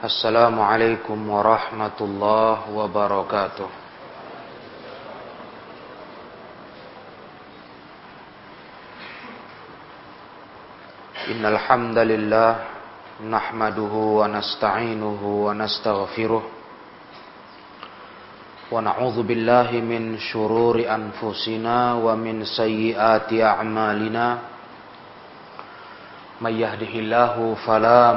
Assalamualaikum warahmatullahi wabarakatuh. Innal hamdalillah nahmaduhu wa nasta'inuhu wa nastaghfiruh. Wa min shururi anfusina wa min sayyiati a'malina. May yahdihillahu fala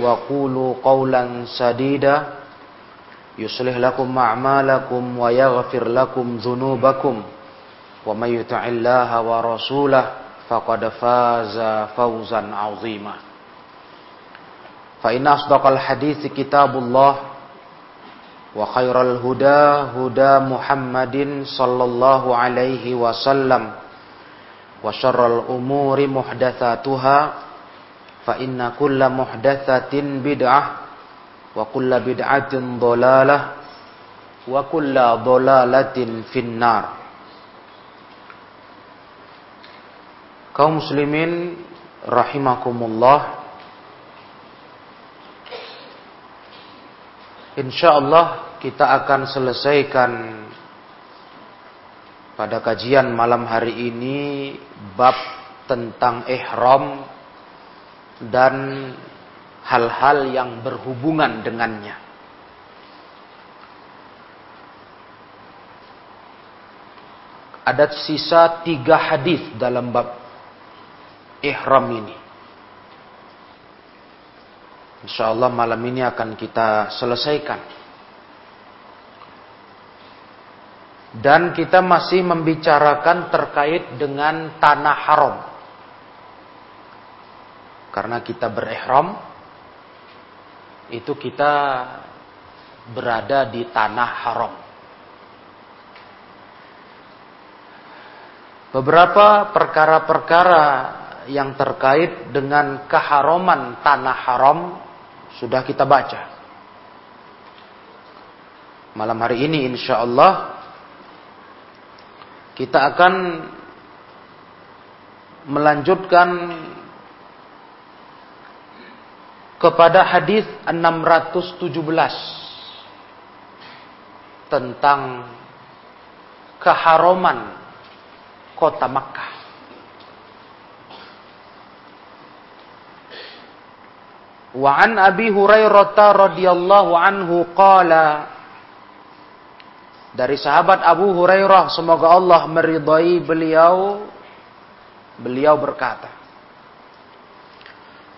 وقولوا قولا سديدا يصلح لكم أعمالكم ويغفر لكم ذنوبكم ومن يطع الله ورسوله فقد فاز فوزا عظيما فإن أصدق الحديث كتاب الله وخير الهدى هدى محمد صلى الله عليه وسلم وشر الأمور محدثاتها fa inna kulla muhdatsatin bid'ah wa kulla bid'atin dhalalah wa kulla dhalalatin finnar. Kaum muslimin rahimakumullah insyaallah kita akan selesaikan pada kajian malam hari ini bab tentang ihram dan hal-hal yang berhubungan dengannya. Ada sisa tiga hadis dalam bab ihram ini. Insya Allah malam ini akan kita selesaikan. Dan kita masih membicarakan terkait dengan tanah haram. Karena kita berihram, itu kita berada di tanah haram. Beberapa perkara-perkara yang terkait dengan keharuman tanah haram sudah kita baca. Malam hari ini insya Allah kita akan melanjutkan kepada hadis 617 tentang keharuman kota Makkah. Wa an Abi Hurairah radhiyallahu anhu qala dari sahabat Abu Hurairah semoga Allah meridai beliau beliau berkata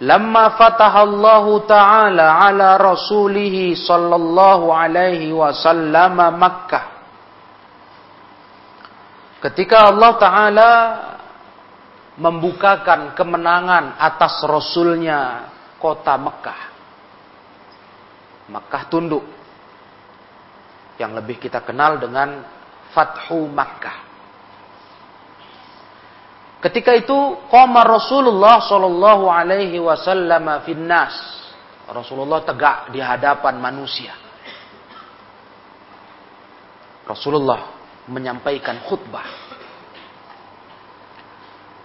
Lamma fatahallahu ta'ala ala rasulih sallallahu alaihi wasallam Makkah Ketika Allah Ta'ala membukakan kemenangan atas Rasulnya kota Mekah. Mekah tunduk. Yang lebih kita kenal dengan Fathu Makkah. Ketika itu qama Rasulullah sallallahu alaihi wasallam finnas. Rasulullah tegak di hadapan manusia. Rasulullah menyampaikan khutbah.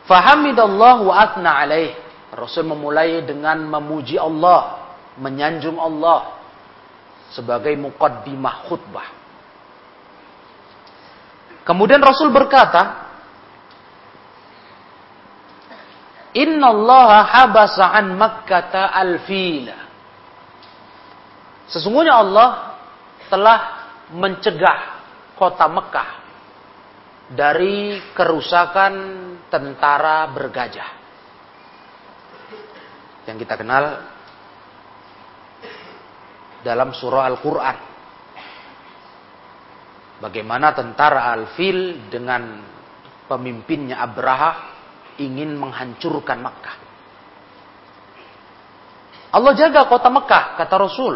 Fahamidallahu atna alaih. Rasul memulai dengan memuji Allah, menyanjung Allah sebagai muqaddimah khutbah. Kemudian Rasul berkata, Inna Allah habasa an Makkata al-fila. Sesungguhnya Allah telah mencegah kota Mekah dari kerusakan tentara bergajah. Yang kita kenal dalam surah Al-Quran. Bagaimana tentara Al-Fil dengan pemimpinnya Abraha ingin menghancurkan Mekah. Allah jaga kota Mekah, kata Rasul.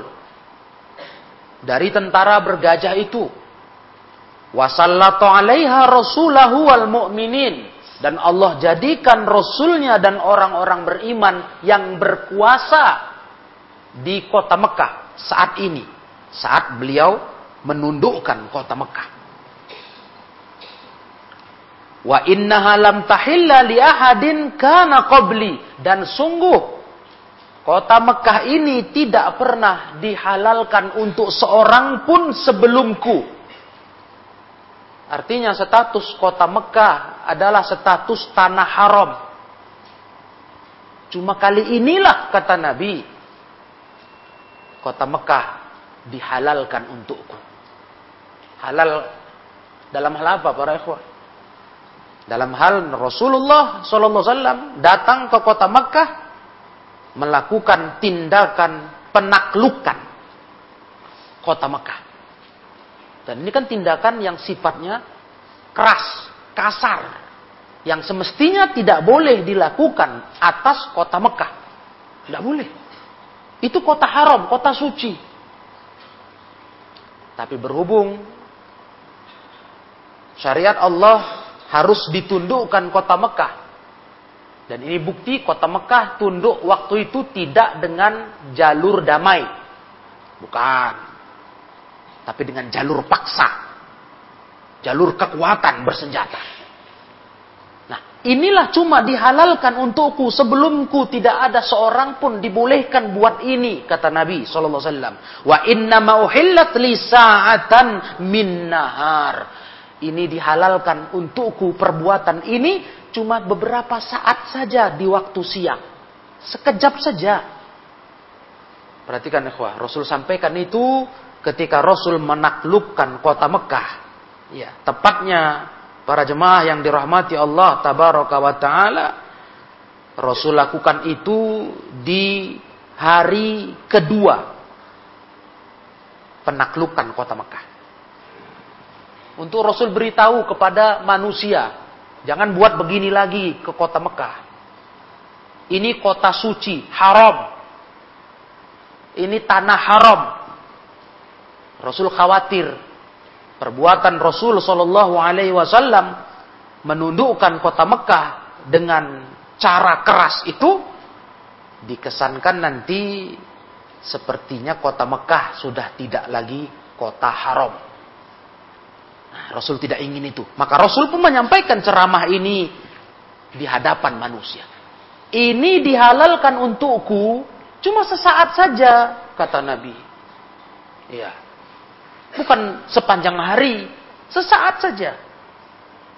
Dari tentara bergajah itu. Wasallatu alaiha rasulahu wal mu'minin. Dan Allah jadikan Rasulnya dan orang-orang beriman yang berkuasa di kota Mekah saat ini. Saat beliau menundukkan kota Mekah. Wa innaha lam tahilla li ahadin kana qabli. Dan sungguh kota Mekah ini tidak pernah dihalalkan untuk seorang pun sebelumku. Artinya status kota Mekah adalah status tanah haram. Cuma kali inilah kata Nabi, kota Mekah dihalalkan untukku. Halal dalam hal apa para ikhwah? Dalam hal Rasulullah SAW datang ke kota Mekah melakukan tindakan penaklukan kota Mekah. Dan ini kan tindakan yang sifatnya keras, kasar. Yang semestinya tidak boleh dilakukan atas kota Mekah. Tidak boleh. Itu kota haram, kota suci. Tapi berhubung syariat Allah harus ditundukkan kota Mekah. Dan ini bukti kota Mekah tunduk waktu itu tidak dengan jalur damai. Bukan tapi dengan jalur paksa. Jalur kekuatan bersenjata. Nah, inilah cuma dihalalkan untukku sebelumku tidak ada seorang pun dibolehkan buat ini kata Nabi wasallam. Wa inna ma uhillat li sa'atan min nahar. Ini dihalalkan untukku perbuatan ini cuma beberapa saat saja di waktu siang. Sekejap saja. Perhatikan ikhwah, Rasul sampaikan itu ketika Rasul menaklukkan kota Mekah. Ya, tepatnya para jemaah yang dirahmati Allah tabaraka wa taala Rasul lakukan itu di hari kedua penaklukan kota Mekah. Untuk Rasul beritahu kepada manusia, jangan buat begini lagi ke kota Mekah. Ini kota suci, haram. Ini tanah haram. Rasul khawatir perbuatan Rasul Shallallahu Alaihi Wasallam menundukkan kota Mekah dengan cara keras itu dikesankan nanti sepertinya kota Mekah sudah tidak lagi kota haram. Rasul tidak ingin itu. Maka Rasul pun menyampaikan ceramah ini di hadapan manusia. Ini dihalalkan untukku cuma sesaat saja, kata Nabi. Ya. Bukan sepanjang hari, sesaat saja.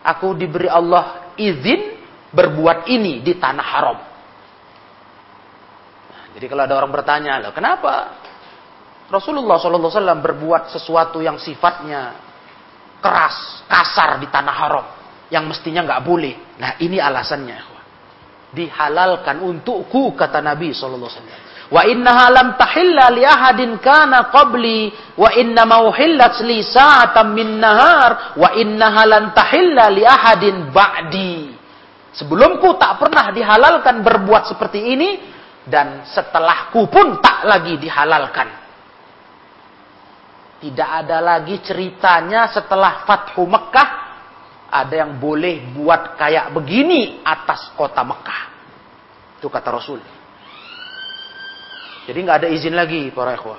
Aku diberi Allah izin berbuat ini di tanah haram. Nah, jadi kalau ada orang bertanya, kenapa Rasulullah SAW berbuat sesuatu yang sifatnya keras, kasar di tanah haram, yang mestinya nggak boleh. Nah ini alasannya. Dihalalkan untukku kata Nabi SAW. Wa innaha lam tahilla li ahadin kana qabli wa inna mauhillat li sa'atan min nahar wa innaha lan tahilla li ahadin ba'di. Sebelumku tak pernah dihalalkan berbuat seperti ini dan setelahku pun tak lagi dihalalkan. Tidak ada lagi ceritanya setelah Fathu Mekah ada yang boleh buat kayak begini atas kota Mekah. Itu kata Rasul. Jadi nggak ada izin lagi para ikhwah.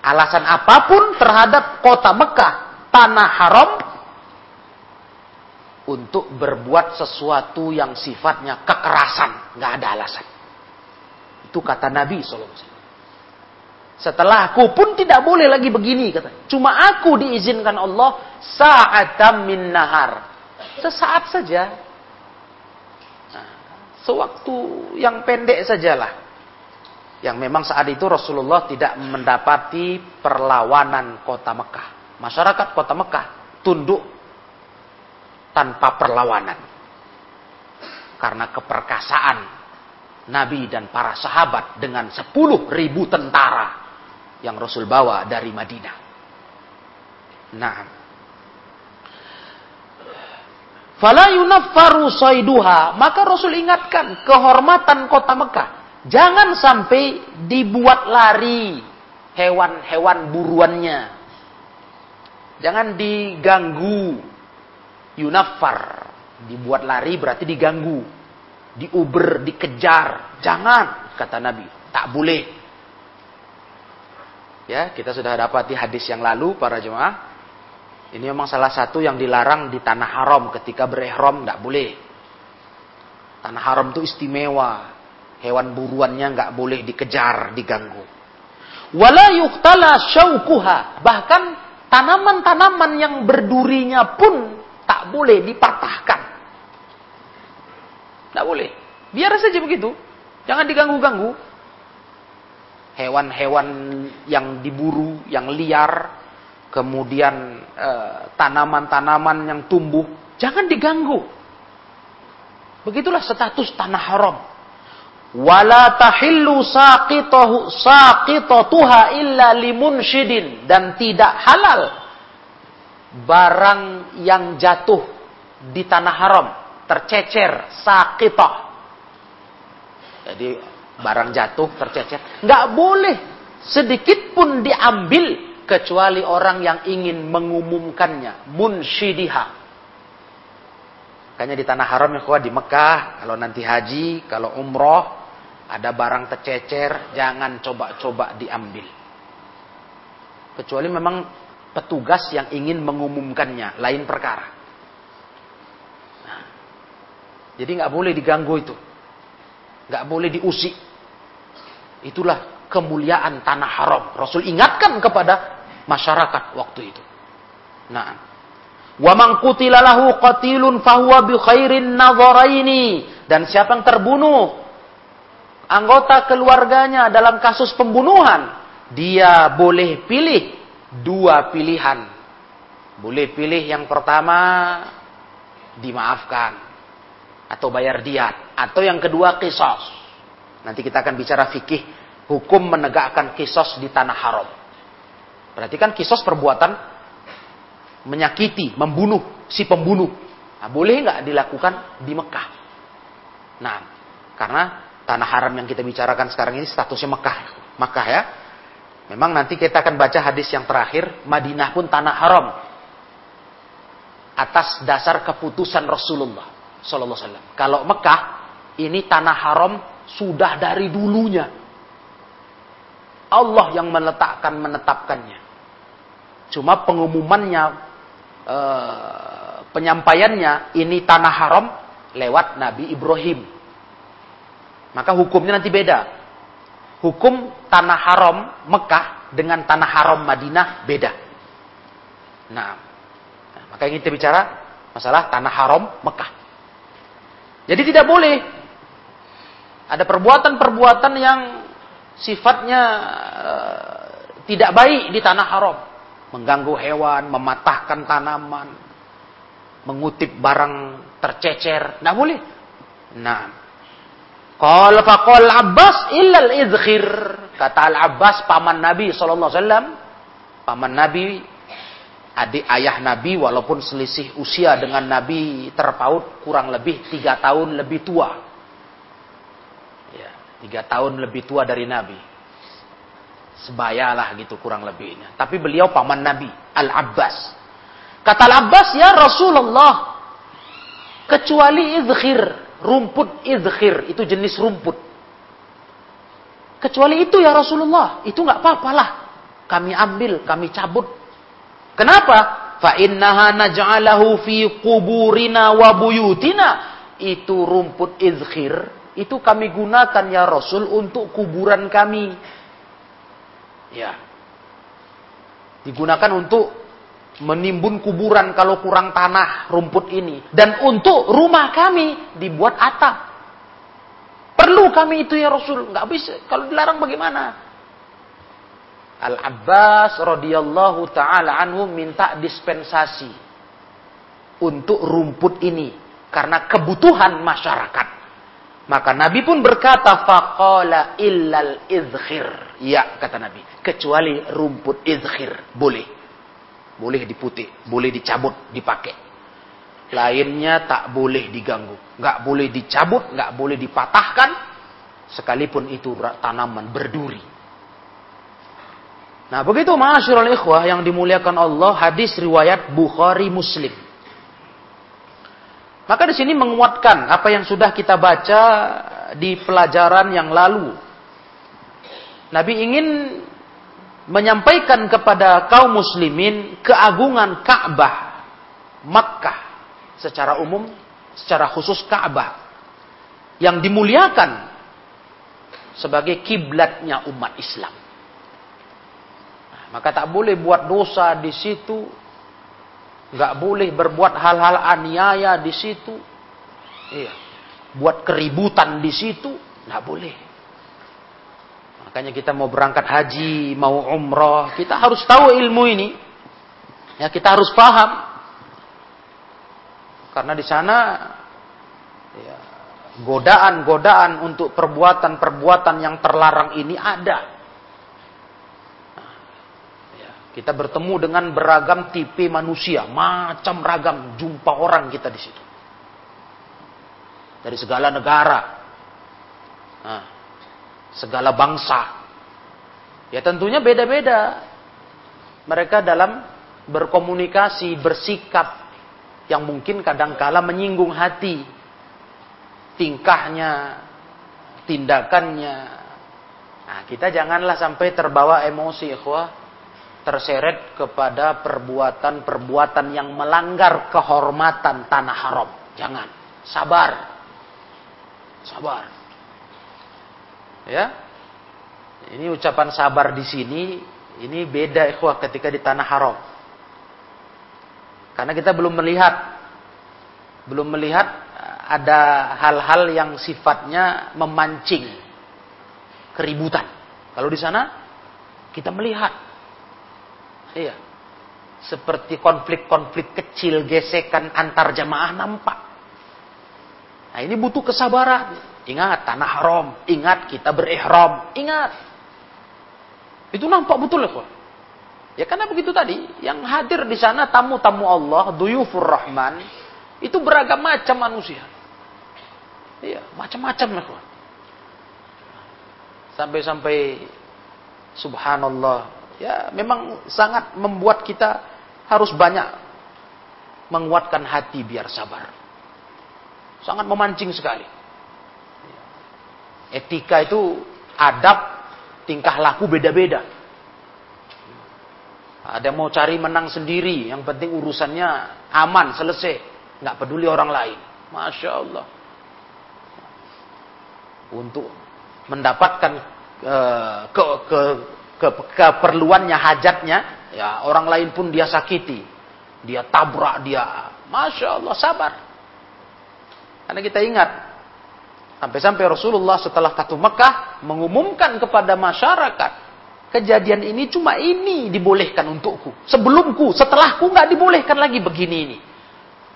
Alasan apa pun terhadap kota Mekah, tanah haram, untuk berbuat sesuatu yang sifatnya kekerasan. Nggak ada alasan. Itu kata Nabi SAW. Setelah aku pun tidak boleh lagi begini kata. Cuma aku diizinkan Allah sa'atam min nahar. Sesaat saja. Nah, sewaktu yang pendek sajalah yang memang saat itu Rasulullah tidak mendapati perlawanan kota Mekah. Masyarakat kota Mekah tunduk tanpa perlawanan. Karena keperkasaan Nabi dan para sahabat dengan 10 ribu tentara yang Rasul bawa dari Madinah. Nah, Fala yunaffaru saiduha. Maka Rasul ingatkan kehormatan kota Mekah. Jangan sampai dibuat lari hewan-hewan buruannya. Jangan diganggu. Yunaffar. Dibuat lari berarti diganggu. Diuber, dikejar. Jangan, kata Nabi. Tak boleh. Ya, kita sudah dapati hadis yang lalu para jemaah ini memang salah satu yang dilarang di tanah haram ketika berihram nggak boleh. Tanah haram itu istimewa. Hewan buruannya nggak boleh dikejar, diganggu. Wala yuktala syaukuha. Bahkan tanaman-tanaman yang berdurinya pun tak boleh dipatahkan. Tak boleh. Biar saja begitu. Jangan diganggu-ganggu. Hewan-hewan yang diburu, yang liar, kemudian eh, tanaman-tanaman uh, yang tumbuh, jangan diganggu. Begitulah status tanah haram. Wala tahillu saqitatuha illa limunshidin dan tidak halal barang yang jatuh di tanah haram tercecer saqitah. Jadi barang jatuh tercecer nggak boleh sedikit pun diambil kecuali orang yang ingin mengumumkannya. Munsyidiha makanya di tanah haram ya di Mekah kalau nanti haji kalau umroh ada barang tercecer jangan coba-coba diambil. Kecuali memang petugas yang ingin mengumumkannya lain perkara. Nah, jadi nggak boleh diganggu itu. Nggak boleh diusik itulah kemuliaan tanah haram Rasul ingatkan kepada masyarakat waktu itu. Nah, wa man qutila lahu qatilun fahuwa bi khairin nadharaini dan siapa yang terbunuh anggota keluarganya dalam kasus pembunuhan, dia boleh pilih dua pilihan. Boleh pilih yang pertama dimaafkan atau bayar diat atau yang kedua kisos. Nanti kita akan bicara fikih hukum menegakkan kisos di tanah haram. Berarti kan kisos perbuatan menyakiti, membunuh si pembunuh. Nah, boleh nggak dilakukan di Mekah? Nah, karena tanah haram yang kita bicarakan sekarang ini statusnya Mekah. Mekah ya. Memang nanti kita akan baca hadis yang terakhir, Madinah pun tanah haram. Atas dasar keputusan Rasulullah Sallallahu Alaihi Wasallam. Kalau Mekah ini tanah haram sudah dari dulunya. Allah yang meletakkan menetapkannya. Cuma pengumumannya e, penyampaiannya ini tanah haram lewat Nabi Ibrahim. Maka hukumnya nanti beda. Hukum tanah haram Mekah dengan tanah haram Madinah beda. Nah, maka yang kita bicara masalah tanah haram Mekah. Jadi tidak boleh ada perbuatan-perbuatan yang sifatnya uh, tidak baik di tanah haram. Mengganggu hewan, mematahkan tanaman, mengutip barang tercecer. Tidak boleh. Nah. Qala faqal Abbas illal izkhir. Kata Al-Abbas paman Nabi wasallam, paman Nabi adik ayah Nabi walaupun selisih usia dengan Nabi terpaut kurang lebih tiga tahun lebih tua. Tiga tahun lebih tua dari Nabi. Sebayalah gitu kurang lebihnya. Tapi beliau paman Nabi, Al-Abbas. Kata Al-Abbas, ya Rasulullah, kecuali izkhir, rumput izkhir, itu jenis rumput. Kecuali itu ya Rasulullah, itu nggak apa-apalah. Kami ambil, kami cabut. Kenapa? Fa innaha naj'alahu fi kuburina wa buyutina. Itu rumput izkhir itu kami gunakan ya Rasul untuk kuburan kami. Ya. Digunakan untuk menimbun kuburan kalau kurang tanah rumput ini. Dan untuk rumah kami dibuat atap. Perlu kami itu ya Rasul. Nggak bisa. Kalau dilarang bagaimana? Al-Abbas radhiyallahu taala anhu minta dispensasi untuk rumput ini karena kebutuhan masyarakat. Maka Nabi pun berkata faqala illal izkhir. Ya kata Nabi, kecuali rumput izkhir boleh. Boleh diputik, boleh dicabut, dipakai. Lainnya tak boleh diganggu, nggak boleh dicabut, nggak boleh dipatahkan, sekalipun itu tanaman berduri. Nah begitu ma'asyiral ikhwah yang dimuliakan Allah hadis riwayat Bukhari Muslim. Maka di sini menguatkan apa yang sudah kita baca di pelajaran yang lalu. Nabi ingin menyampaikan kepada kaum muslimin keagungan Ka'bah Makkah secara umum, secara khusus Ka'bah yang dimuliakan sebagai kiblatnya umat Islam. Nah, maka tak boleh buat dosa di situ, nggak boleh berbuat hal-hal aniaya di situ. Iya. Buat keributan di situ, nggak boleh. Makanya kita mau berangkat haji, mau umroh, kita harus tahu ilmu ini. Ya, kita harus paham. Karena di sana ya, godaan-godaan untuk perbuatan-perbuatan yang terlarang ini ada. Kita bertemu dengan beragam tipe manusia, macam ragam jumpa orang kita di situ. Dari segala negara, nah, segala bangsa. Ya tentunya beda-beda. Mereka dalam berkomunikasi, bersikap yang mungkin kadangkala menyinggung hati. Tingkahnya, tindakannya. Nah, kita janganlah sampai terbawa emosi, ikhwah terseret kepada perbuatan-perbuatan yang melanggar kehormatan tanah haram. Jangan. Sabar. Sabar. Ya. Ini ucapan sabar di sini ini beda ikhwah ketika di tanah haram. Karena kita belum melihat belum melihat ada hal-hal yang sifatnya memancing keributan. Kalau di sana kita melihat Iya. Seperti konflik-konflik kecil, gesekan antar jamaah nampak. Nah ini butuh kesabaran. Ingat, tanah haram. Ingat, kita berihram. Ingat. Itu nampak betul ya, Ya karena begitu tadi, yang hadir di sana tamu-tamu Allah, duyufur rahman, itu beragam macam manusia. Iya, macam-macam ya, Sampai-sampai subhanallah ya memang sangat membuat kita harus banyak menguatkan hati biar sabar. Sangat memancing sekali. Etika itu adab, tingkah laku beda-beda. Ada mau cari menang sendiri, yang penting urusannya aman, selesai. Nggak peduli orang lain. Masya Allah. Untuk mendapatkan uh, ke, ke ke, keperluannya, hajatnya, ya orang lain pun dia sakiti. Dia tabrak, dia, masya Allah, sabar. Karena kita ingat, sampai-sampai Rasulullah setelah katu Mekah mengumumkan kepada masyarakat, kejadian ini cuma ini dibolehkan untukku. Sebelumku, setelahku nggak dibolehkan lagi begini ini.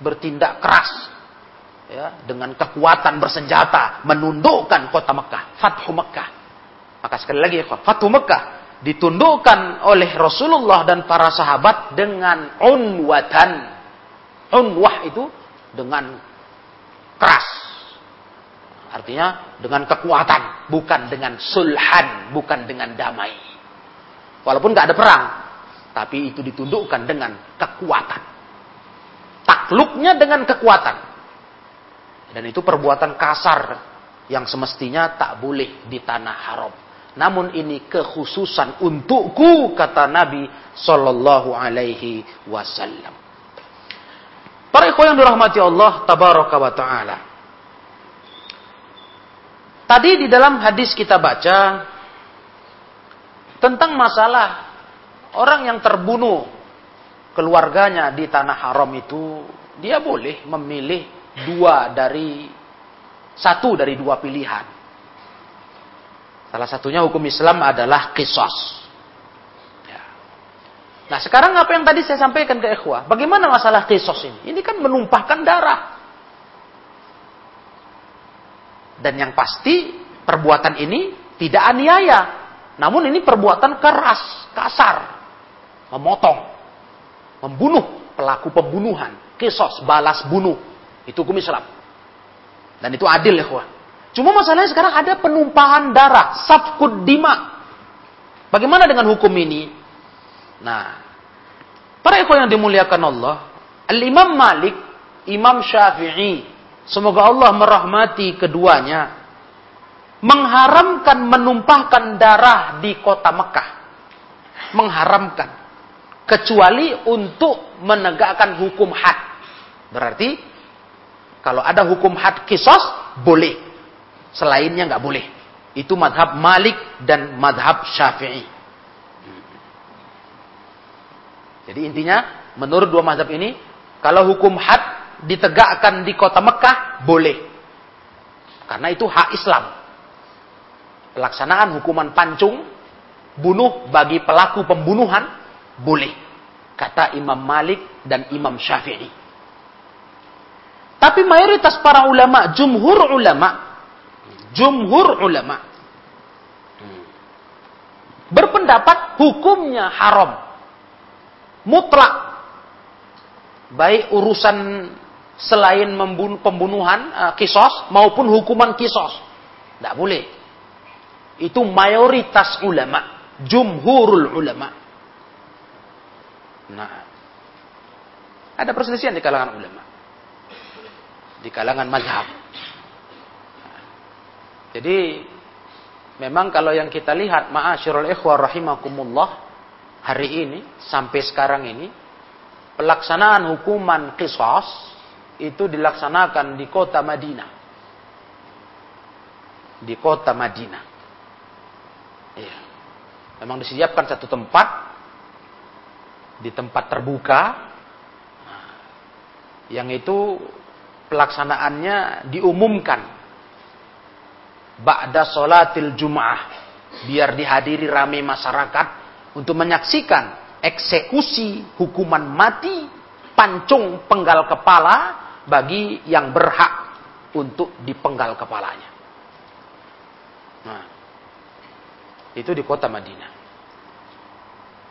Bertindak keras, ya, dengan kekuatan bersenjata menundukkan kota Mekah, Fathu Mekah. Maka sekali lagi, Fathu Mekah ditundukkan oleh Rasulullah dan para sahabat dengan unwatan. Unwah itu dengan keras. Artinya dengan kekuatan, bukan dengan sulhan, bukan dengan damai. Walaupun nggak ada perang, tapi itu ditundukkan dengan kekuatan. Takluknya dengan kekuatan. Dan itu perbuatan kasar yang semestinya tak boleh di tanah haram. Namun ini kekhususan untukku kata Nabi sallallahu alaihi wasallam. Para ikhwan yang dirahmati Allah tabaraka wa taala. Tadi di dalam hadis kita baca tentang masalah orang yang terbunuh keluarganya di tanah haram itu dia boleh memilih dua dari satu dari dua pilihan. Salah satunya hukum Islam adalah kisos. Nah sekarang apa yang tadi saya sampaikan ke ikhwah? Bagaimana masalah kisos ini? Ini kan menumpahkan darah. Dan yang pasti perbuatan ini tidak aniaya. Namun ini perbuatan keras, kasar. Memotong. Membunuh. Pelaku pembunuhan. Kisos, balas bunuh. Itu hukum Islam. Dan itu adil ya Cuma masalahnya sekarang ada penumpahan darah. Safkud dima. Bagaimana dengan hukum ini? Nah, para ikhwan yang dimuliakan Allah, Al-Imam Malik, Imam Syafi'i, semoga Allah merahmati keduanya, mengharamkan menumpahkan darah di kota Mekah. Mengharamkan. Kecuali untuk menegakkan hukum had. Berarti, kalau ada hukum had kisos, boleh. Selainnya nggak boleh. Itu madhab Malik dan madhab Syafi'i. Jadi intinya, menurut dua mazhab ini, kalau hukum had ditegakkan di kota Mekah, boleh. Karena itu hak Islam. Pelaksanaan hukuman pancung, bunuh bagi pelaku pembunuhan, boleh. Kata Imam Malik dan Imam Syafi'i. Tapi mayoritas para ulama, jumhur ulama, jumhur ulama, berpendapat hukumnya haram. Mutlak. Baik urusan selain membunuh, pembunuhan uh, kisos maupun hukuman kisos. Tidak boleh. Itu mayoritas ulama. Jumhurul ulama. Nah ada perselisihan di kalangan ulama. Di kalangan mazhab jadi memang kalau yang kita lihat ma'asyirul ikhwar rahimakumullah hari ini sampai sekarang ini pelaksanaan hukuman qisas itu dilaksanakan di kota Madinah. Di kota Madinah. Iya. Memang disiapkan satu tempat di tempat terbuka yang itu pelaksanaannya diumumkan ba'da salatil Jum'ah biar dihadiri ramai masyarakat untuk menyaksikan eksekusi hukuman mati pancung penggal kepala bagi yang berhak untuk dipenggal kepalanya. Nah, itu di kota Madinah.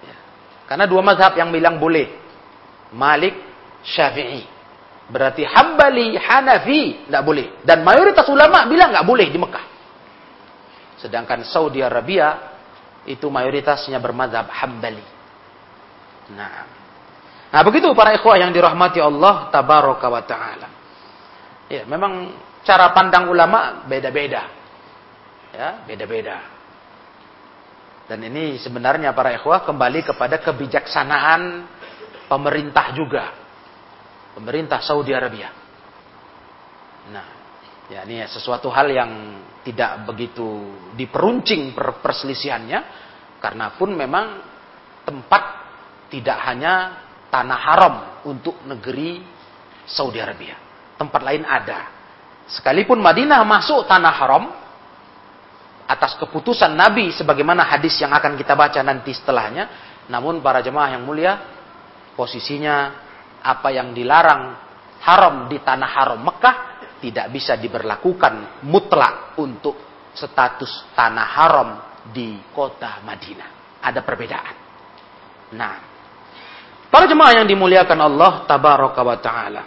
Ya. Karena dua mazhab yang bilang boleh. Malik, Syafi'i. Berarti Hambali, Hanafi, tidak boleh. Dan mayoritas ulama bilang nggak boleh di Mekah. Sedangkan Saudi Arabia itu mayoritasnya bermadhab hambali. Nah, nah begitu para ikhwah yang dirahmati Allah tabaraka wa taala. Ya, memang cara pandang ulama beda-beda. Ya, beda-beda. Dan ini sebenarnya para ikhwah kembali kepada kebijaksanaan pemerintah juga. Pemerintah Saudi Arabia. Nah, ya ini sesuatu hal yang tidak begitu diperuncing per perselisihannya karena pun memang tempat tidak hanya tanah haram untuk negeri Saudi Arabia. Tempat lain ada. Sekalipun Madinah masuk tanah haram atas keputusan Nabi sebagaimana hadis yang akan kita baca nanti setelahnya, namun para jemaah yang mulia posisinya apa yang dilarang haram di tanah haram Mekah tidak bisa diberlakukan mutlak untuk status tanah haram di kota Madinah. Ada perbedaan. Nah, para jemaah yang dimuliakan Allah tabaraka wa taala.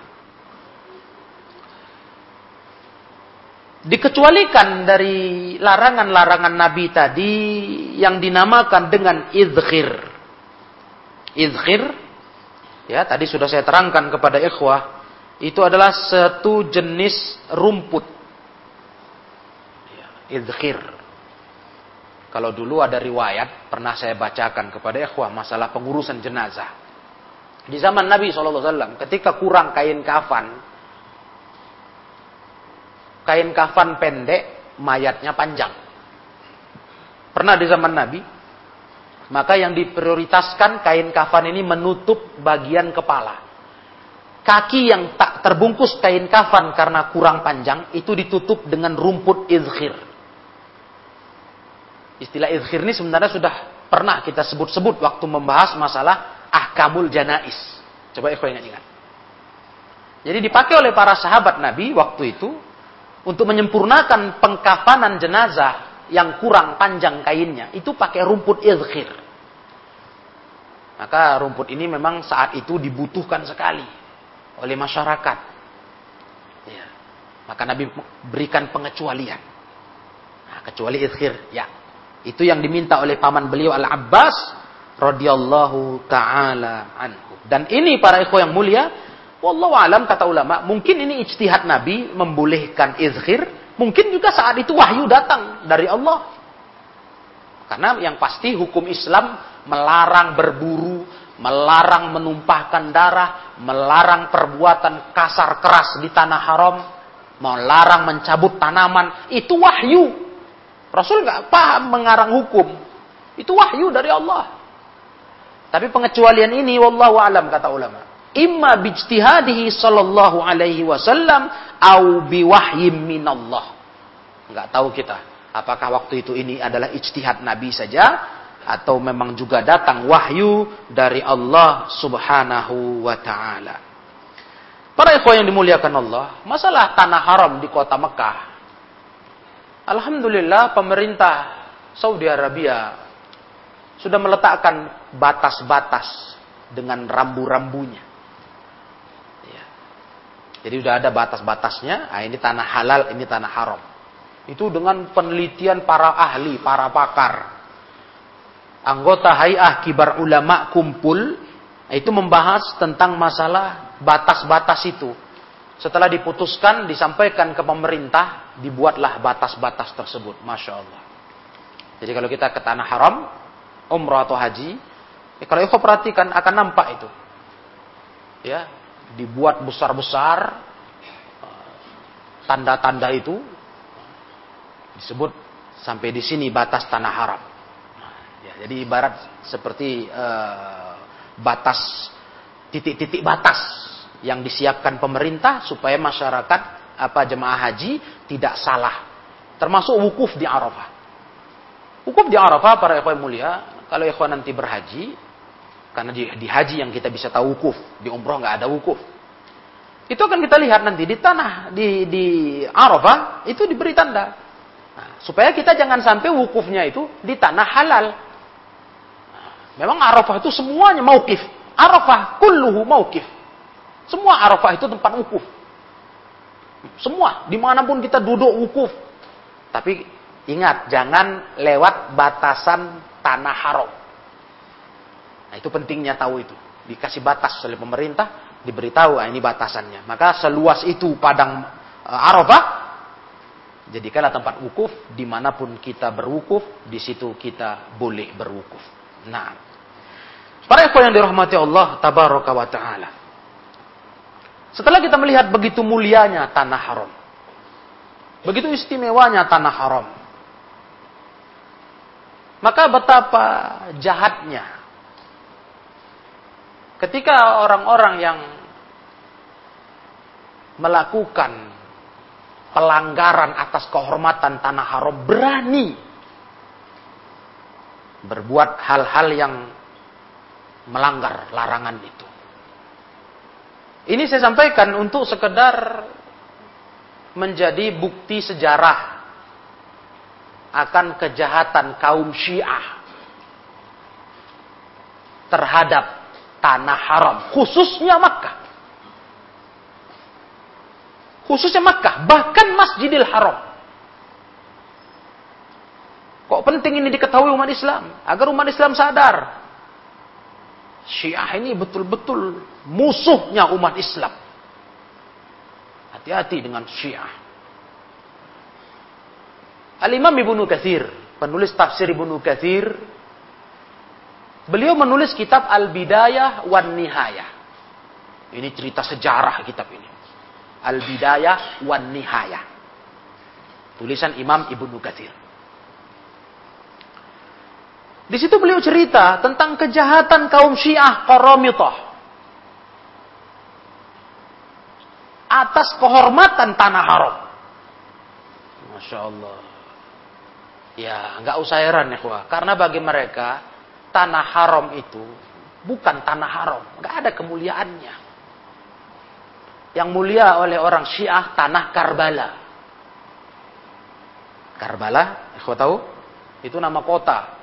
Dikecualikan dari larangan-larangan Nabi tadi yang dinamakan dengan izkhir. Izkhir, ya tadi sudah saya terangkan kepada ikhwah, itu adalah satu jenis rumput. Idkhir. Kalau dulu ada riwayat, pernah saya bacakan kepada ikhwah masalah pengurusan jenazah. Di zaman Nabi SAW, ketika kurang kain kafan, kain kafan pendek, mayatnya panjang. Pernah di zaman Nabi, maka yang diprioritaskan kain kafan ini menutup bagian kepala kaki yang tak terbungkus kain kafan karena kurang panjang itu ditutup dengan rumput izhir. Istilah izhir ini sebenarnya sudah pernah kita sebut-sebut waktu membahas masalah ahkamul janais. Coba ikhwan ingat-ingat. Jadi dipakai oleh para sahabat Nabi waktu itu untuk menyempurnakan pengkafanan jenazah yang kurang panjang kainnya. Itu pakai rumput izkhir. Maka rumput ini memang saat itu dibutuhkan sekali oleh masyarakat. Ya. Maka Nabi berikan pengecualian. Nah, kecuali izkhir. Ya. Itu yang diminta oleh paman beliau Al-Abbas radhiyallahu taala anhu. Dan ini para ikhwah yang mulia, Wallahu alam kata ulama, mungkin ini ijtihad Nabi membolehkan izhir, mungkin juga saat itu wahyu datang dari Allah. Karena yang pasti hukum Islam melarang berburu, melarang menumpahkan darah, melarang perbuatan kasar keras di tanah haram, melarang mencabut tanaman, itu wahyu. Rasul nggak paham mengarang hukum. Itu wahyu dari Allah. Tapi pengecualian ini wallahu alam kata ulama imma bijtihadihi sallallahu alaihi wasallam au biwahyim minallah. Enggak tahu kita apakah waktu itu ini adalah ijtihad Nabi saja atau memang juga datang wahyu dari Allah Subhanahu wa taala. Para ikhwan yang dimuliakan Allah, masalah tanah haram di kota Mekah. Alhamdulillah pemerintah Saudi Arabia sudah meletakkan batas-batas dengan rambu-rambunya. Jadi sudah ada batas-batasnya. Nah, ini tanah halal, ini tanah haram. Itu dengan penelitian para ahli, para pakar. Anggota Hay'ah Kibar Ulama kumpul itu membahas tentang masalah batas-batas itu. Setelah diputuskan, disampaikan ke pemerintah, dibuatlah batas-batas tersebut. Masya Allah. Jadi kalau kita ke tanah haram, umrah atau haji, ya kalau ikhwan perhatikan akan nampak itu. Ya, dibuat besar-besar tanda-tanda itu disebut sampai di sini batas tanah haram. Jadi ibarat seperti uh, batas titik-titik batas yang disiapkan pemerintah supaya masyarakat apa jemaah haji tidak salah. Termasuk wukuf di Arafah. Wukuf di Arafah para ikhwan mulia, kalau ikhwan nanti berhaji, karena di, di haji yang kita bisa tahu wukuf, di umroh nggak ada wukuf. Itu akan kita lihat nanti di tanah di di Arafah itu diberi tanda. Nah, supaya kita jangan sampai wukufnya itu di tanah halal. Memang Arafah itu semuanya maukif. Arafah kulluhu maukif. Semua Arafah itu tempat wukuf. Semua, di mana pun kita duduk wukuf. Tapi ingat, jangan lewat batasan tanah haram. Nah, itu pentingnya tahu itu. Dikasih batas oleh pemerintah, diberitahu ah, ini batasannya. Maka seluas itu padang uh, Arafah, jadikanlah tempat wukuf di mana pun kita berwukuf, di situ kita boleh berwukuf. Nah, para ikhwan yang dirahmati Allah tabaraka wa taala. Setelah kita melihat begitu mulianya tanah haram, begitu istimewanya tanah haram, maka betapa jahatnya Ketika orang-orang yang melakukan pelanggaran atas kehormatan tanah haram berani berbuat hal-hal yang melanggar larangan itu. Ini saya sampaikan untuk sekedar menjadi bukti sejarah akan kejahatan kaum Syiah terhadap tanah haram, khususnya Makkah. Khususnya Makkah, bahkan Masjidil Haram. Kok penting ini diketahui umat Islam? Agar umat Islam sadar. Syiah ini betul-betul musuhnya umat Islam. Hati-hati dengan Syiah. Al-Imam Ibnu Katsir, penulis tafsir Ibnu Katsir Beliau menulis kitab Al-Bidayah wan Nihayah. Ini cerita sejarah kitab ini. Al-Bidayah wan Nihayah. Tulisan Imam Ibnu Katsir. Di situ beliau cerita tentang kejahatan kaum Syiah Qaramitah. Atas kehormatan tanah haram. Masya Allah. Ya, nggak usah heran ya, Karena bagi mereka, tanah haram itu bukan tanah haram. Nggak ada kemuliaannya. Yang mulia oleh orang Syiah tanah Karbala. Karbala, kau tahu? Itu nama kota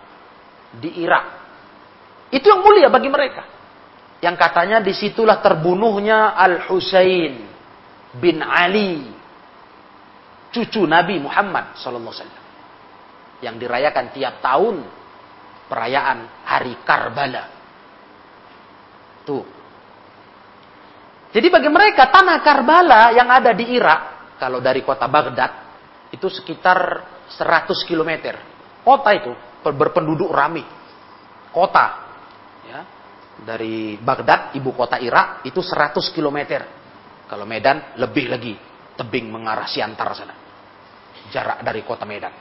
di Irak. Itu yang mulia bagi mereka. Yang katanya di situlah terbunuhnya Al Husain bin Ali, cucu Nabi Muhammad Sallallahu yang dirayakan tiap tahun perayaan Hari Karbala. Tuh. Jadi bagi mereka tanah Karbala yang ada di Irak, kalau dari kota Baghdad, itu sekitar 100 km. Kota itu berpenduduk rame. Kota. Ya. Dari Baghdad, ibu kota Irak, itu 100 km. Kalau Medan, lebih lagi. Tebing mengarah Siantar sana. Jarak dari kota Medan.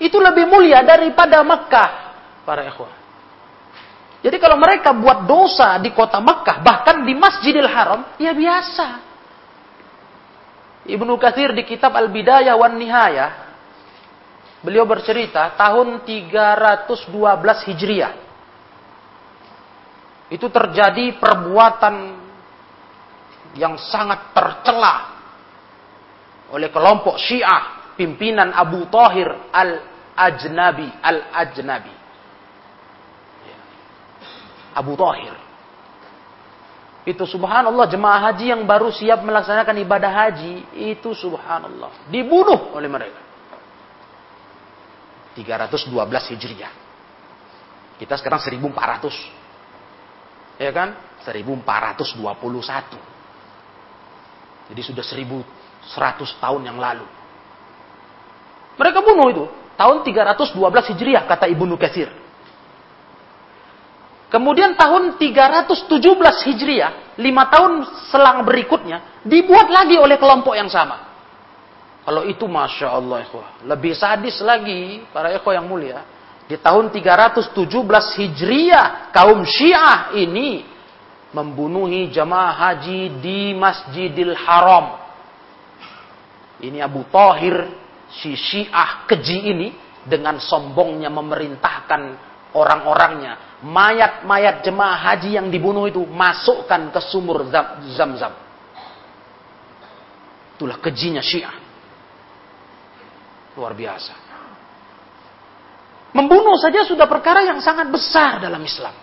Itu lebih mulia daripada Mekah, para ikhwah. Jadi kalau mereka buat dosa di kota Mekah, bahkan di Masjidil Haram, ya biasa. Ibnu Katsir di kitab Al-Bidayah wan Nihayah Beliau bercerita tahun 312 Hijriah. Itu terjadi perbuatan yang sangat tercela oleh kelompok Syiah pimpinan Abu Tahir Al-Ajnabi, Al-Ajnabi. Abu Tahir. Itu subhanallah jemaah haji yang baru siap melaksanakan ibadah haji, itu subhanallah dibunuh oleh mereka. 312 Hijriah. Kita sekarang 1400. Ya kan? 1421. Jadi sudah 1100 tahun yang lalu. Mereka bunuh itu. Tahun 312 Hijriah kata Ibnu Katsir. Kemudian tahun 317 Hijriah, lima tahun selang berikutnya, dibuat lagi oleh kelompok yang sama. Kalau itu Masya Allah ikhwah. Lebih sadis lagi para ikhwah yang mulia. Di tahun 317 Hijriah kaum Syiah ini membunuhi jamaah haji di Masjidil Haram. Ini Abu Tahir si Syiah keji ini dengan sombongnya memerintahkan orang-orangnya mayat-mayat jemaah haji yang dibunuh itu masukkan ke sumur zam-zam. Itulah kejinya Syiah. Luar biasa. Membunuh saja sudah perkara yang sangat besar dalam Islam.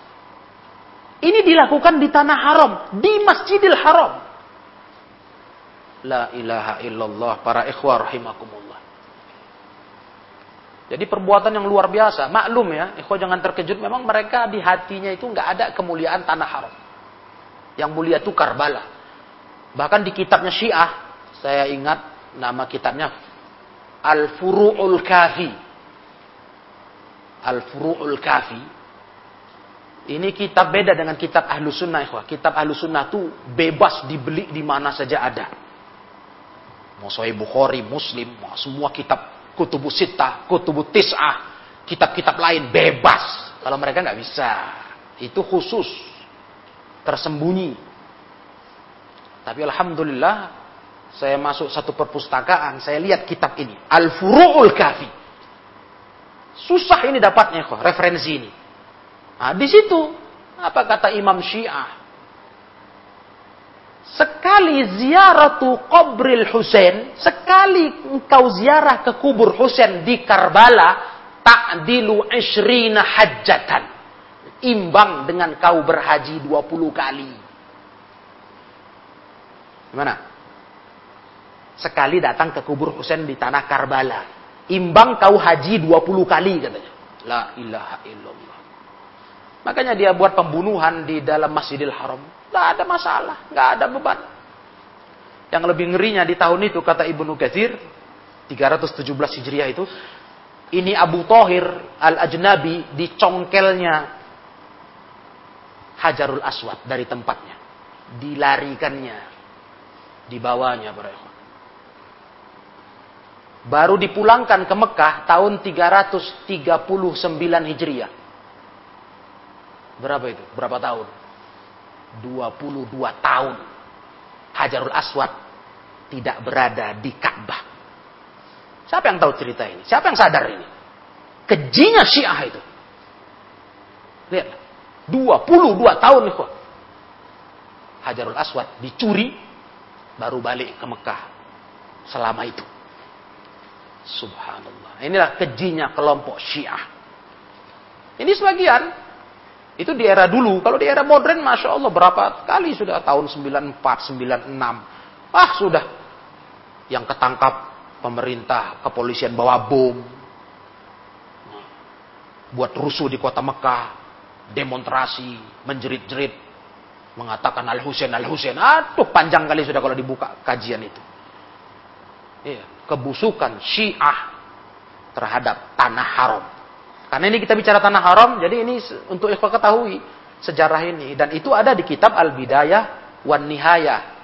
Ini dilakukan di tanah haram, di Masjidil Haram. La ilaha illallah para ikhwah rahimakumullah. Jadi perbuatan yang luar biasa. Maklum ya, ikhwah jangan terkejut. Memang mereka di hatinya itu nggak ada kemuliaan tanah haram. Yang mulia itu Karbala. Bahkan di kitabnya Syiah, saya ingat nama kitabnya Al-Furu'ul Kafi. Al-Furu'ul Kafi. Ini kitab beda dengan kitab Ahlu Sunnah. Ikhwah. Kitab Ahlu Sunnah itu bebas dibeli di mana saja ada. Mau Sahih Bukhari, Muslim, semua kitab Kutubu Sittah, Kutubu Tis'ah, kitab-kitab lain bebas. Kalau mereka nggak bisa. Itu khusus. Tersembunyi. Tapi Alhamdulillah saya masuk satu perpustakaan, saya lihat kitab ini, Al-Furu'ul Kafi. Susah ini dapatnya kok, referensi ini. Nah, di situ apa kata Imam Syiah? Sekali ziaratu qabril Husain, sekali engkau ziarah ke kubur Husain di Karbala, ta'dilu ishrina hajjatan. Imbang dengan kau berhaji 20 kali. Gimana? Sekali datang ke kubur Husain di tanah Karbala. Imbang kau haji 20 kali katanya. La ilaha illallah. Makanya dia buat pembunuhan di dalam Masjidil Haram. Tidak ada masalah, nggak ada beban. Yang lebih ngerinya di tahun itu kata Ibnu Katsir 317 Hijriah itu ini Abu Tohir Al-Ajnabi dicongkelnya Hajarul Aswad dari tempatnya. Dilarikannya. Dibawanya para baru dipulangkan ke Mekah tahun 339 Hijriah. Berapa itu? Berapa tahun? 22 tahun. Hajarul Aswad tidak berada di Ka'bah. Siapa yang tahu cerita ini? Siapa yang sadar ini? Kejinya Syiah itu. Lihat. 22 tahun kok. Hajarul Aswad dicuri baru balik ke Mekah selama itu. Subhanallah. Inilah kejinya kelompok Syiah. Ini sebagian. Itu di era dulu. Kalau di era modern, Masya Allah, berapa kali sudah tahun 94, 96. Ah, sudah. Yang ketangkap pemerintah, kepolisian bawa bom. Buat rusuh di kota Mekah. Demonstrasi, menjerit-jerit. Mengatakan Al-Husain, Al-Husain. Aduh, panjang kali sudah kalau dibuka kajian itu. Iya, kebusukan Syiah terhadap tanah haram. Karena ini kita bicara tanah haram, jadi ini untuk ikhwah ketahui sejarah ini dan itu ada di kitab Al-Bidayah wan Nihayah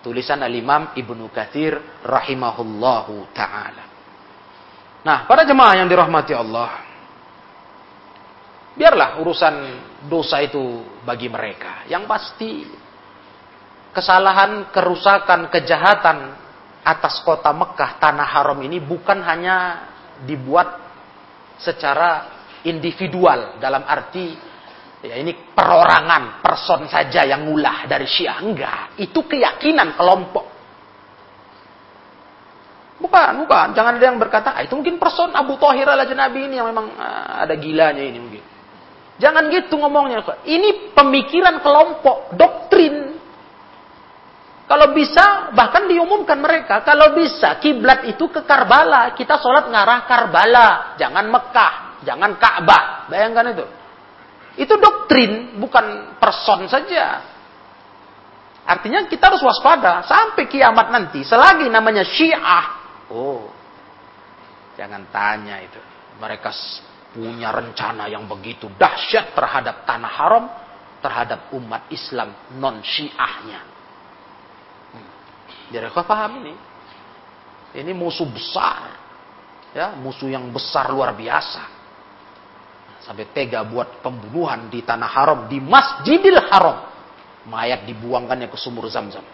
tulisan Al-Imam Ibnu Katsir rahimahullahu taala. Nah, para jemaah yang dirahmati Allah, biarlah urusan dosa itu bagi mereka. Yang pasti kesalahan, kerusakan, kejahatan atas kota Mekah, tanah haram ini bukan hanya dibuat secara individual dalam arti ya ini perorangan, person saja yang ngulah dari Syiah enggak, itu keyakinan kelompok. Bukan, bukan. Jangan ada yang berkata, ah, itu mungkin person Abu Thahir al-Janabi ini yang memang ah, ada gilanya ini mungkin. Jangan gitu ngomongnya. Ini pemikiran kelompok, doktrin. Kalau bisa, bahkan diumumkan mereka, kalau bisa kiblat itu ke Karbala, kita sholat ngarah Karbala, jangan Mekah, jangan Ka'bah. Bayangkan itu. Itu doktrin, bukan person saja. Artinya kita harus waspada sampai kiamat nanti, selagi namanya Syiah. Oh, jangan tanya itu. Mereka punya rencana yang begitu dahsyat terhadap tanah haram, terhadap umat Islam non Syiahnya. Biar kau paham ini. Ini musuh besar. Ya, musuh yang besar luar biasa. Sampai tega buat pembunuhan di tanah haram, di Masjidil Haram. Mayat dibuangkannya ke sumur Zam-Zam.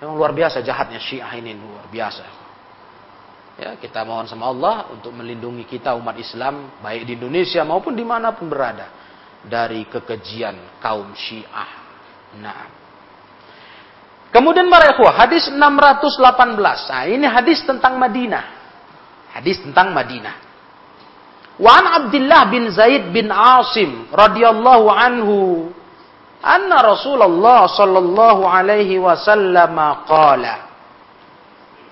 Memang luar biasa jahatnya Syiah ini luar biasa. Ya, kita mohon sama Allah untuk melindungi kita umat Islam baik di Indonesia maupun di mana pun berada dari kekejian kaum Syiah. Nah, Kemudian para ikhwah, hadis 618. Nah, ini hadis tentang Madinah. Hadis tentang Madinah. Wa an Abdullah bin Zaid bin Asim radhiyallahu anhu anna Rasulullah sallallahu alaihi wasallam qala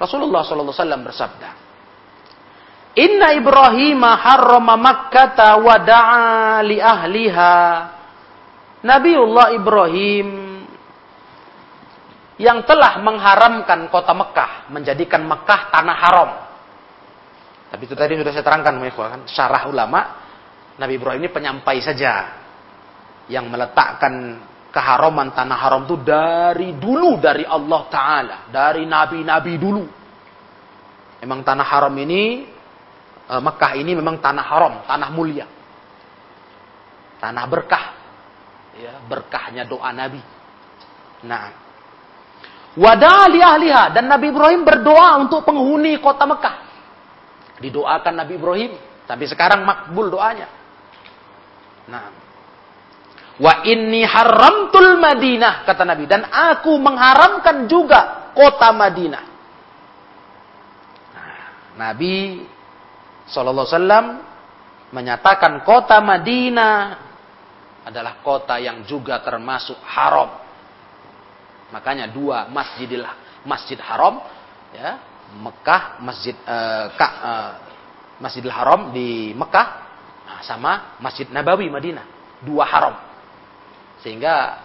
Rasulullah sallallahu alaihi wasallam bersabda Inna Ibrahim harrama Makkah wa da'a li ahliha Nabiullah Ibrahim yang telah mengharamkan kota Mekah, menjadikan Mekah tanah haram. Tapi itu tadi sudah saya terangkan, kan? syarah ulama, Nabi Ibrahim ini penyampai saja yang meletakkan keharaman tanah haram itu dari dulu dari Allah Taala, dari nabi-nabi dulu. Memang tanah haram ini eh, Mekah ini memang tanah haram, tanah mulia. Tanah berkah. Ya, berkahnya doa Nabi. Nah, Wadali ahliha. Dan Nabi Ibrahim berdoa untuk penghuni kota Mekah. Didoakan Nabi Ibrahim. Tapi sekarang makbul doanya. Nah. Wa inni haramtul Madinah. Kata Nabi. Dan aku mengharamkan juga kota Madinah. Nah, Nabi SAW menyatakan kota Madinah adalah kota yang juga termasuk haram Makanya dua Masjidil Masjid Haram ya, Mekah, Masjid uh, Ka, uh, Masjidil Haram di Mekah nah, sama Masjid Nabawi Madinah, dua haram. Sehingga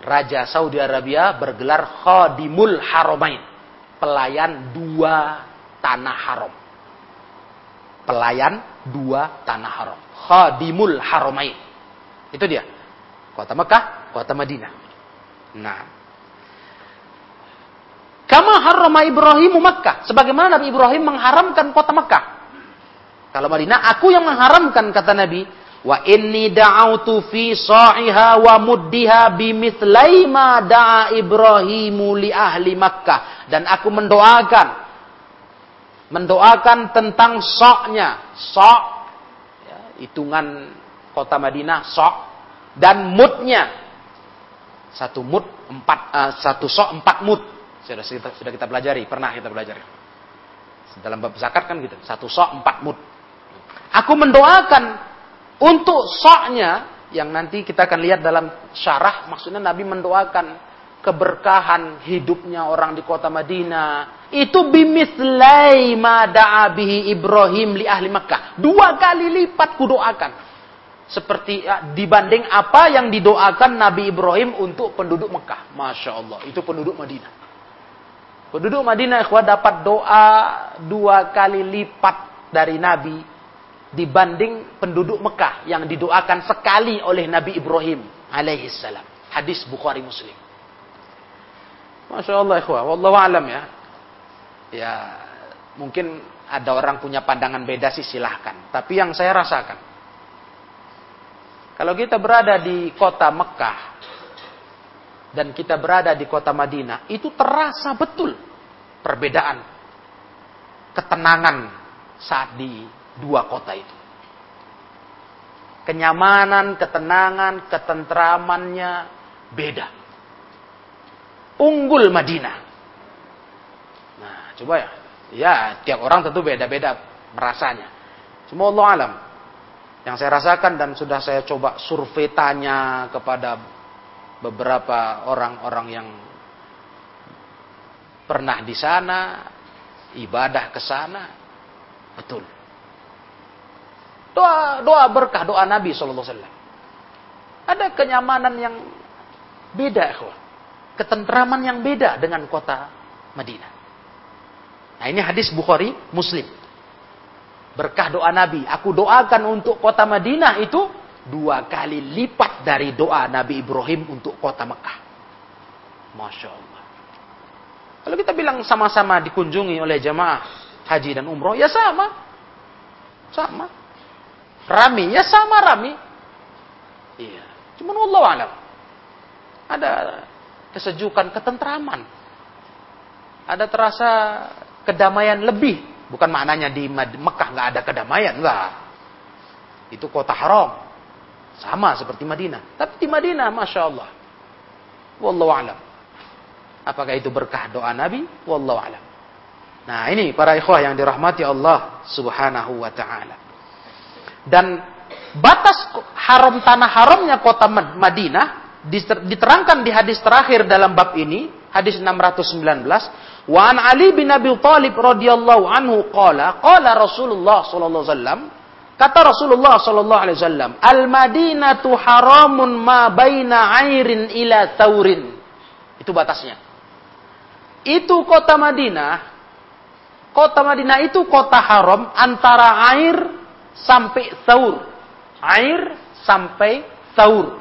Raja Saudi Arabia bergelar Khadimul Haramain, pelayan dua tanah haram. Pelayan dua tanah haram. Khadimul Haramain. Itu dia. Kota Mekah, kota Madinah. Nah, Kama harrama Ibrahim Makkah. Sebagaimana Nabi Ibrahim mengharamkan kota Makkah. Kalau Madinah, aku yang mengharamkan, kata Nabi. Wa inni da'autu fi sa'iha wa muddiha bimithlai ma da'a Ibrahimu li ahli Makkah. Dan aku mendoakan. Mendoakan tentang soknya. Sok. Ya, hitungan kota Madinah sok dan mudnya satu mud empat uh, satu sok empat mud sudah kita, sudah kita pelajari pernah kita pelajari dalam bab zakat kan gitu satu sok empat mud aku mendoakan untuk soknya yang nanti kita akan lihat dalam syarah maksudnya Nabi mendoakan keberkahan hidupnya orang di kota Madinah itu bimislai ma da'a bihi Ibrahim li ahli Makkah. Dua kali lipat kudoakan. Seperti ya, dibanding apa yang didoakan Nabi Ibrahim untuk penduduk Mekah. Masya Allah. Itu penduduk Madinah. Penduduk Madinah ikhwah dapat doa dua kali lipat dari Nabi dibanding penduduk Mekah yang didoakan sekali oleh Nabi Ibrahim alaihissalam. Hadis Bukhari Muslim. Masya Allah ikhwah. Wallahu alam ya. Ya mungkin ada orang punya pandangan beda sih silahkan. Tapi yang saya rasakan. Kalau kita berada di kota Mekah. Dan kita berada di kota Madinah. Itu terasa betul perbedaan. Ketenangan saat di dua kota itu. Kenyamanan, ketenangan, ketentramannya beda unggul Madinah. Nah, coba ya. Ya, tiap orang tentu beda-beda merasanya. Cuma Allah alam. Yang saya rasakan dan sudah saya coba survei tanya kepada beberapa orang-orang yang pernah di sana, ibadah ke sana, betul. Doa doa berkah, doa Nabi wasallam. Ada kenyamanan yang beda, ikhwah ketentraman yang beda dengan kota Madinah. Nah ini hadis Bukhari Muslim. Berkah doa Nabi. Aku doakan untuk kota Madinah itu dua kali lipat dari doa Nabi Ibrahim untuk kota Mekah. Masya Allah. Kalau kita bilang sama-sama dikunjungi oleh jamaah haji dan umroh, ya sama. Sama. Rami, ya sama rami. Iya. Cuman Allah alam. Ada kesejukan, ketentraman. Ada terasa kedamaian lebih. Bukan maknanya di Mekah nggak ada kedamaian, enggak. Itu kota haram. Sama seperti Madinah. Tapi di Madinah, Masya Allah. Wallahu alam. Apakah itu berkah doa Nabi? Wallahu alam. Nah ini para ikhwah yang dirahmati Allah subhanahu wa ta'ala. Dan batas haram tanah haramnya kota Madinah diterangkan di hadis terakhir dalam bab ini, hadis 619, wa an Ali bin Abi Thalib radhiyallahu anhu qala, qala Rasulullah sallallahu alaihi wasallam, kata Rasulullah sallallahu alaihi wasallam, al-Madinatu haramun ma baina airin ila taurin. Itu batasnya. Itu kota Madinah, kota Madinah itu kota haram antara air sampai taur. Air sampai taur.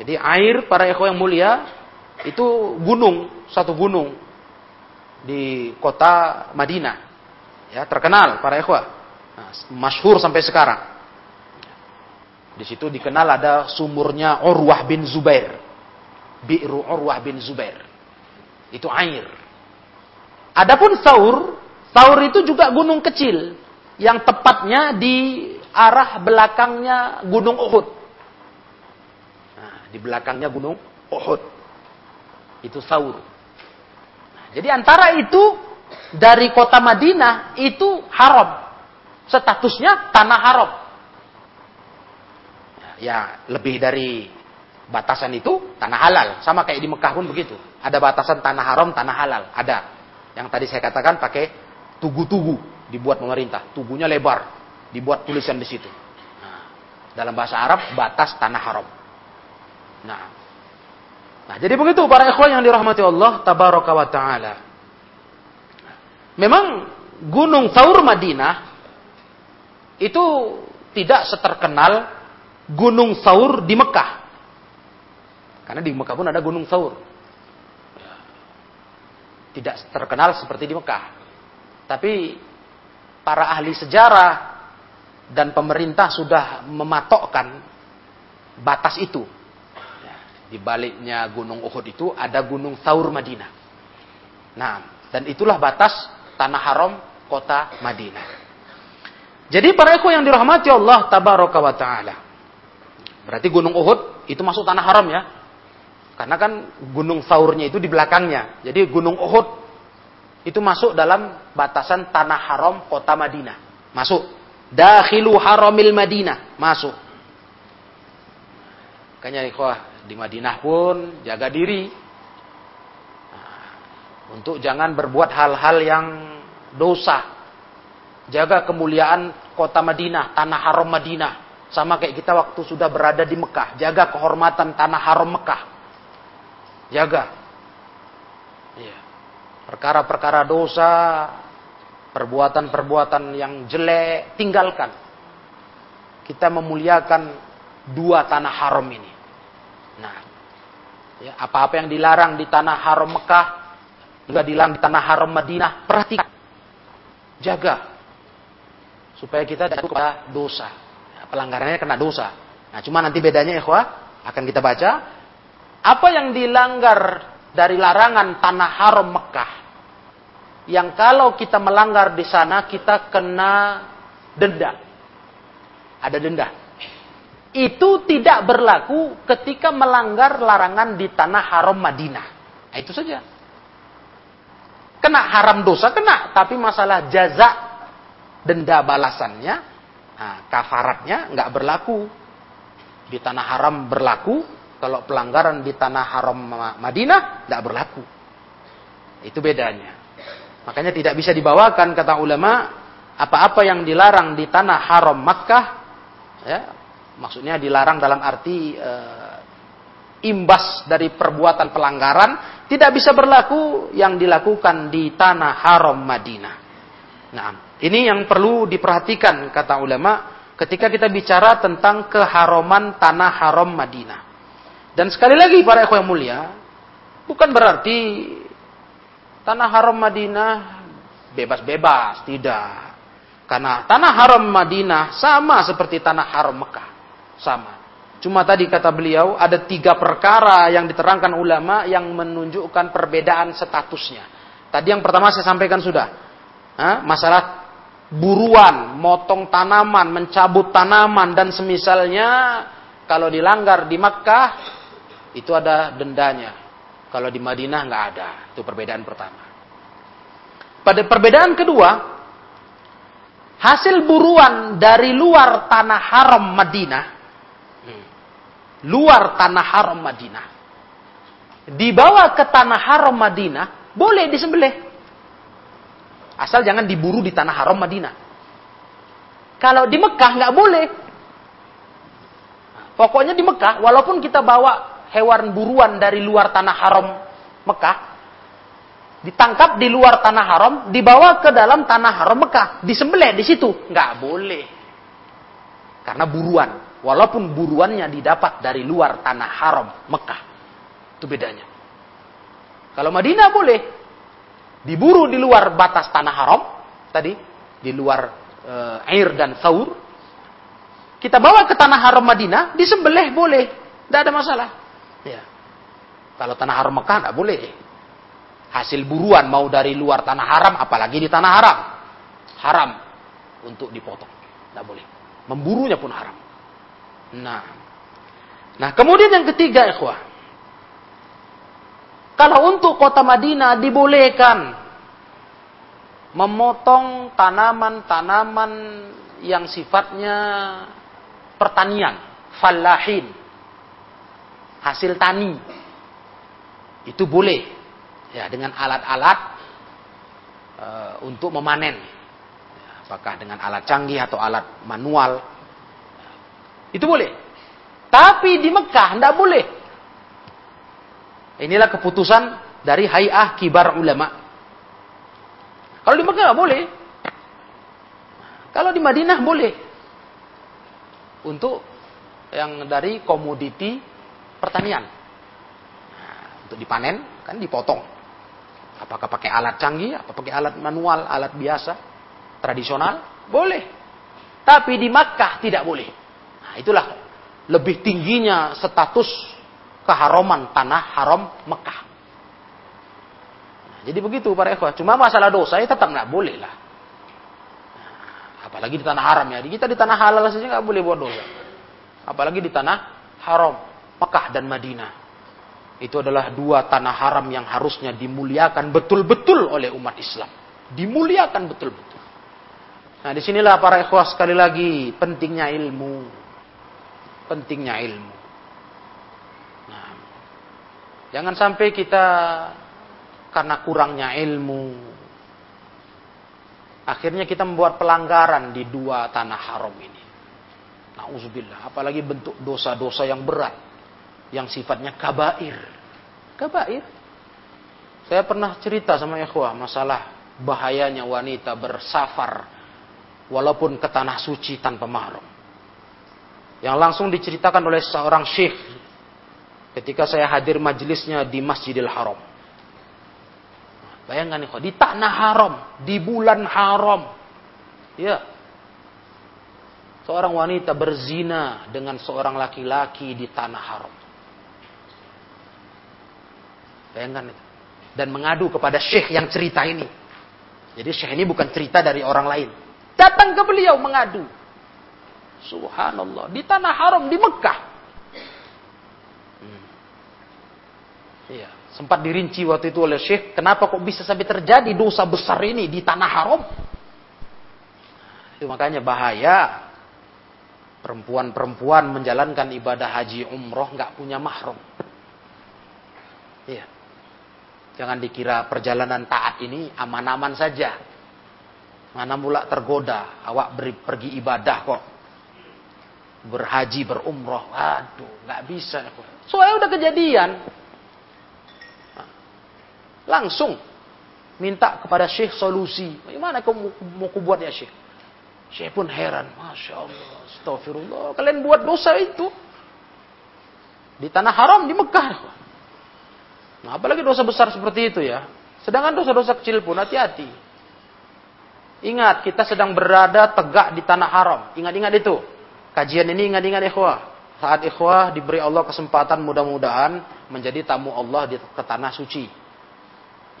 Jadi air para ekor yang mulia itu gunung, satu gunung di kota Madinah. Ya, terkenal para ekor. Nah, masyhur sampai sekarang. Di situ dikenal ada sumurnya Urwah bin Zubair. Bi'ru Urwah bin Zubair. Itu air. Adapun Saur, Saur itu juga gunung kecil yang tepatnya di arah belakangnya Gunung Uhud. Di belakangnya gunung Uhud. Itu Saur. Nah, jadi antara itu dari kota Madinah itu haram. Statusnya tanah haram. Ya, lebih dari batasan itu tanah halal. Sama kayak di Mekah pun begitu. Ada batasan tanah haram, tanah halal. Ada. Yang tadi saya katakan pakai tugu-tugu dibuat pemerintah. Tugunya lebar, dibuat tulisan di situ. Nah, dalam bahasa Arab batas tanah haram. Nah. Nah, jadi begitu para ikhwan yang dirahmati Allah tabaraka wa taala. Memang Gunung Thaur Madinah itu tidak seterkenal Gunung Thaur di Mekah. Karena di Mekah pun ada Gunung Thaur. Tidak terkenal seperti di Mekah. Tapi para ahli sejarah dan pemerintah sudah mematokkan batas itu di baliknya Gunung Uhud itu ada Gunung Thaur Madinah. Nah, dan itulah batas tanah haram kota Madinah. Jadi para ikhwan yang dirahmati Allah tabaraka wa taala. Berarti gunung Uhud itu masuk tanah haram ya. Karena kan gunung Saurnya itu di belakangnya. Jadi gunung Uhud itu masuk dalam batasan tanah haram kota Madinah. Masuk. Dakhilu haramil Madinah. Masuk. Makanya ikhwah di Madinah pun jaga diri. Nah, untuk jangan berbuat hal-hal yang dosa Jaga kemuliaan kota Madinah, tanah haram Madinah. Sama kayak kita waktu sudah berada di Mekah. Jaga kehormatan tanah haram Mekah. Jaga. Iya. Perkara-perkara dosa, perbuatan-perbuatan yang jelek, tinggalkan. Kita memuliakan dua tanah haram ini. Nah, ya, apa-apa yang dilarang di tanah haram Mekah, juga dilarang di tanah haram Madinah, perhatikan. Jaga supaya kita tidak kepada dosa. Ya, pelanggarannya kena dosa. Nah, cuma nanti bedanya ikhwah akan kita baca apa yang dilanggar dari larangan tanah haram Mekah. Yang kalau kita melanggar di sana kita kena denda. Ada denda. Itu tidak berlaku ketika melanggar larangan di tanah haram Madinah. Nah, itu saja. Kena haram dosa, kena. Tapi masalah jaza denda balasannya, nah, kafaratnya nggak berlaku. Di tanah haram berlaku, kalau pelanggaran di tanah haram Madinah nggak berlaku. Itu bedanya. Makanya tidak bisa dibawakan kata ulama apa-apa yang dilarang di tanah haram Makkah, ya, maksudnya dilarang dalam arti e, imbas dari perbuatan pelanggaran tidak bisa berlaku yang dilakukan di tanah haram Madinah. Nah, ini yang perlu diperhatikan kata ulama ketika kita bicara tentang keharuman tanah haram Madinah. Dan sekali lagi para ikhwan mulia, bukan berarti tanah haram Madinah bebas-bebas, tidak. Karena tanah haram Madinah sama seperti tanah haram Mekah. Sama. Cuma tadi kata beliau ada tiga perkara yang diterangkan ulama yang menunjukkan perbedaan statusnya. Tadi yang pertama saya sampaikan sudah. masalah buruan, motong tanaman, mencabut tanaman dan semisalnya kalau dilanggar di Makkah itu ada dendanya. Kalau di Madinah nggak ada. Itu perbedaan pertama. Pada perbedaan kedua, hasil buruan dari luar tanah haram Madinah, hmm, luar tanah haram Madinah, dibawa ke tanah haram Madinah, boleh disembelih. Asal jangan diburu di tanah haram Madinah. Kalau di Mekah nggak boleh. Pokoknya di Mekah, walaupun kita bawa hewan buruan dari luar tanah haram Mekah, ditangkap di luar tanah haram, dibawa ke dalam tanah haram Mekah, disembelih di situ, nggak boleh. Karena buruan, walaupun buruannya didapat dari luar tanah haram Mekah. Itu bedanya. Kalau Madinah boleh, diburu di luar batas tanah haram tadi di luar e, air dan saur kita bawa ke tanah haram Madinah disembelih boleh tidak ada masalah. Ya. Kalau tanah haram Mekah tidak boleh. Hasil buruan mau dari luar tanah haram apalagi di tanah haram. Haram untuk dipotong tidak boleh. Memburunya pun haram. Nah. Nah kemudian yang ketiga ikhwah kalau untuk kota Madinah dibolehkan memotong tanaman-tanaman yang sifatnya pertanian, falahin, hasil tani. Itu boleh ya dengan alat-alat e, untuk memanen. Apakah dengan alat canggih atau alat manual. Itu boleh. Tapi di Mekah tidak boleh. Inilah keputusan dari Hay'ah Kibar Ulama. Kalau di Mekah boleh. Kalau di Madinah boleh. Untuk yang dari komoditi pertanian. Nah, untuk dipanen, kan dipotong. Apakah pakai alat canggih, apa pakai alat manual, alat biasa, tradisional? Boleh. Tapi di Makkah tidak boleh. Nah, itulah lebih tingginya status keharuman tanah haram Mekah. Nah, jadi begitu para ikhwah. Cuma masalah dosa ya tetap nggak boleh lah. Nah, Apalagi di tanah haram ya. Kita di tanah halal saja nggak boleh buat dosa. Apalagi di tanah haram, Mekah dan Madinah. Itu adalah dua tanah haram yang harusnya dimuliakan betul-betul oleh umat Islam. Dimuliakan betul-betul. Nah, di sinilah para ikhwah sekali lagi pentingnya ilmu. Pentingnya ilmu. Jangan sampai kita karena kurangnya ilmu, akhirnya kita membuat pelanggaran di dua tanah haram ini. Nauzubillah, apalagi bentuk dosa-dosa yang berat yang sifatnya kabair. Kabair. Saya pernah cerita sama ikhwah masalah bahayanya wanita bersafar walaupun ke tanah suci tanpa mahram. Yang langsung diceritakan oleh seorang syekh ketika saya hadir majelisnya di Masjidil Haram. Bayangkan ikhwah, di tanah haram, di bulan haram. Ya. Seorang wanita berzina dengan seorang laki-laki di tanah haram. Bayangkan itu. Dan mengadu kepada syekh yang cerita ini. Jadi syekh ini bukan cerita dari orang lain. Datang ke beliau mengadu. Subhanallah. Di tanah haram, di Mekah. Hmm. Iya. Sempat dirinci waktu itu oleh syekh. Kenapa kok bisa sampai terjadi dosa besar ini di tanah haram? Itu makanya bahaya. Perempuan-perempuan menjalankan ibadah haji umroh nggak punya mahram. Iya. Jangan dikira perjalanan taat ini aman-aman saja. Mana mula tergoda, awak beri, pergi ibadah kok. Berhaji, berumroh. Aduh, nggak bisa. Soalnya udah kejadian. Langsung minta kepada Syekh solusi. Bagaimana kau mau kubuat ya Syekh? Syekh pun heran. Masya Allah, astagfirullah. Kalian buat dosa itu. Di tanah haram, di Mekah. Nah, apalagi dosa besar seperti itu ya. Sedangkan dosa-dosa kecil pun hati-hati. Ingat, kita sedang berada tegak di tanah haram. Ingat-ingat itu. Kajian ini ingat-ingat ikhwah. Saat ikhwah diberi Allah kesempatan mudah-mudahan menjadi tamu Allah di ke tanah suci.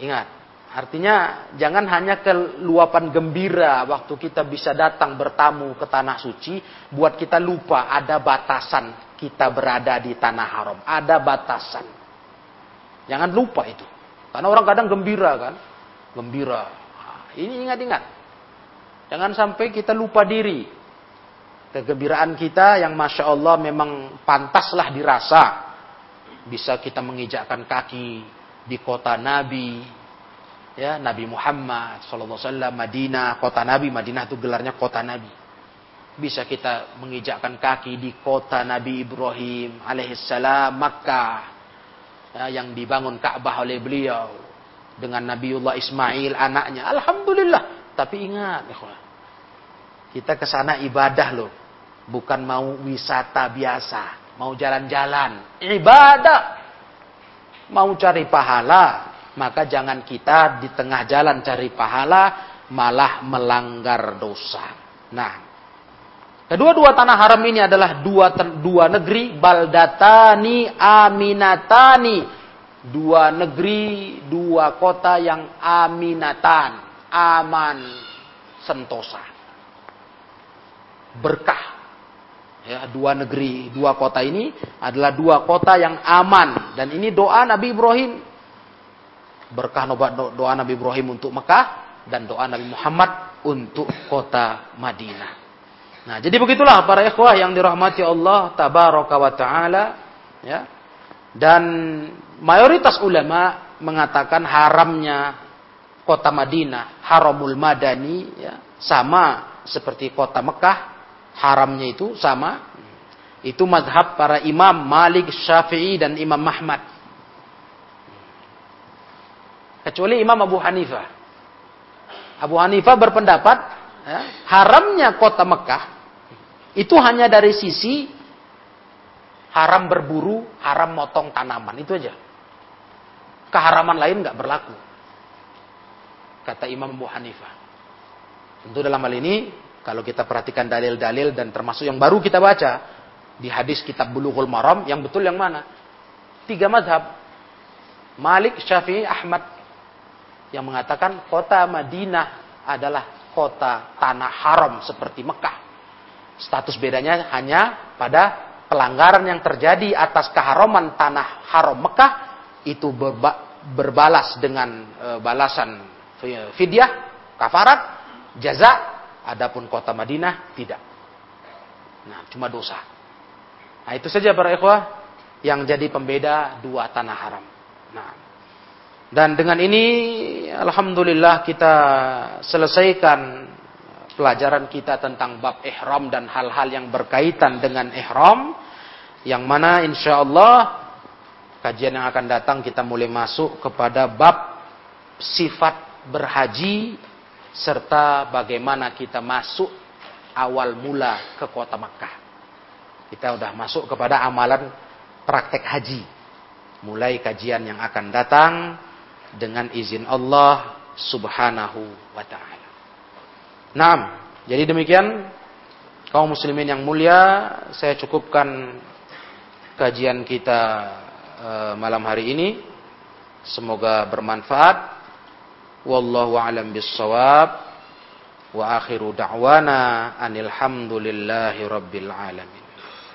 Ingat, artinya jangan hanya keluapan gembira waktu kita bisa datang bertamu ke tanah suci, buat kita lupa ada batasan kita berada di tanah haram. Ada batasan. Jangan lupa itu. Karena orang kadang gembira kan. Gembira. Ini ingat-ingat. Jangan sampai kita lupa diri. Kegembiraan kita yang Masya Allah memang pantaslah dirasa. Bisa kita mengijakkan kaki di kota Nabi. Ya, Nabi Muhammad Wasallam Madinah, kota Nabi. Madinah itu gelarnya kota Nabi. Bisa kita mengijakkan kaki di kota Nabi Ibrahim alaihissalam, Makkah ya, yang dibangun Ka'bah oleh beliau dengan Nabiullah Ismail anaknya. Alhamdulillah. Tapi ingat, kita ke sana ibadah loh, bukan mau wisata biasa, mau jalan-jalan, ibadah. Mau cari pahala, maka jangan kita di tengah jalan cari pahala malah melanggar dosa. Nah, Kedua-dua tanah haram ini adalah dua dua negeri baldatani aminatani. Dua negeri, dua kota yang aminatan, aman, sentosa. Berkah. Ya, dua negeri, dua kota ini adalah dua kota yang aman dan ini doa Nabi Ibrahim. Berkah doa Nabi Ibrahim untuk Mekah dan doa Nabi Muhammad untuk kota Madinah. Nah, jadi begitulah para ikhwah yang dirahmati Allah tabaraka wa taala ya. Dan mayoritas ulama mengatakan haramnya kota Madinah, haramul madani ya, sama seperti kota Mekah, haramnya itu sama. Itu mazhab para imam Malik, Syafi'i dan Imam Ahmad. Kecuali Imam Abu Hanifah. Abu Hanifah berpendapat ya, haramnya kota Mekah itu hanya dari sisi haram berburu, haram motong tanaman itu aja. Keharaman lain nggak berlaku. Kata Imam Abu Hanifah. Tentu dalam hal ini kalau kita perhatikan dalil-dalil dan termasuk yang baru kita baca di hadis kitab Bulughul Maram yang betul yang mana? Tiga mazhab. Malik, Syafi'i, Ahmad yang mengatakan kota Madinah adalah kota tanah haram seperti Mekah. Status bedanya hanya pada pelanggaran yang terjadi atas keharaman tanah haram Mekah itu berba berbalas dengan e, balasan fidyah, kafarat, jaza, adapun kota Madinah tidak. Nah, cuma dosa. Nah, itu saja para ikhwah yang jadi pembeda dua tanah haram. Nah, dan dengan ini alhamdulillah kita selesaikan pelajaran kita tentang bab ihram dan hal-hal yang berkaitan dengan ihram yang mana insya Allah kajian yang akan datang kita mulai masuk kepada bab sifat berhaji serta bagaimana kita masuk awal mula ke kota Makkah. Kita sudah masuk kepada amalan praktek haji. Mulai kajian yang akan datang dengan izin Allah Subhanahu wa taala. Nah, jadi demikian kaum muslimin yang mulia, saya cukupkan kajian kita e, malam hari ini. Semoga bermanfaat. Wallahu a'lam bissawab. Wa akhiru da'wana anil hamdulillahi rabbil alamin.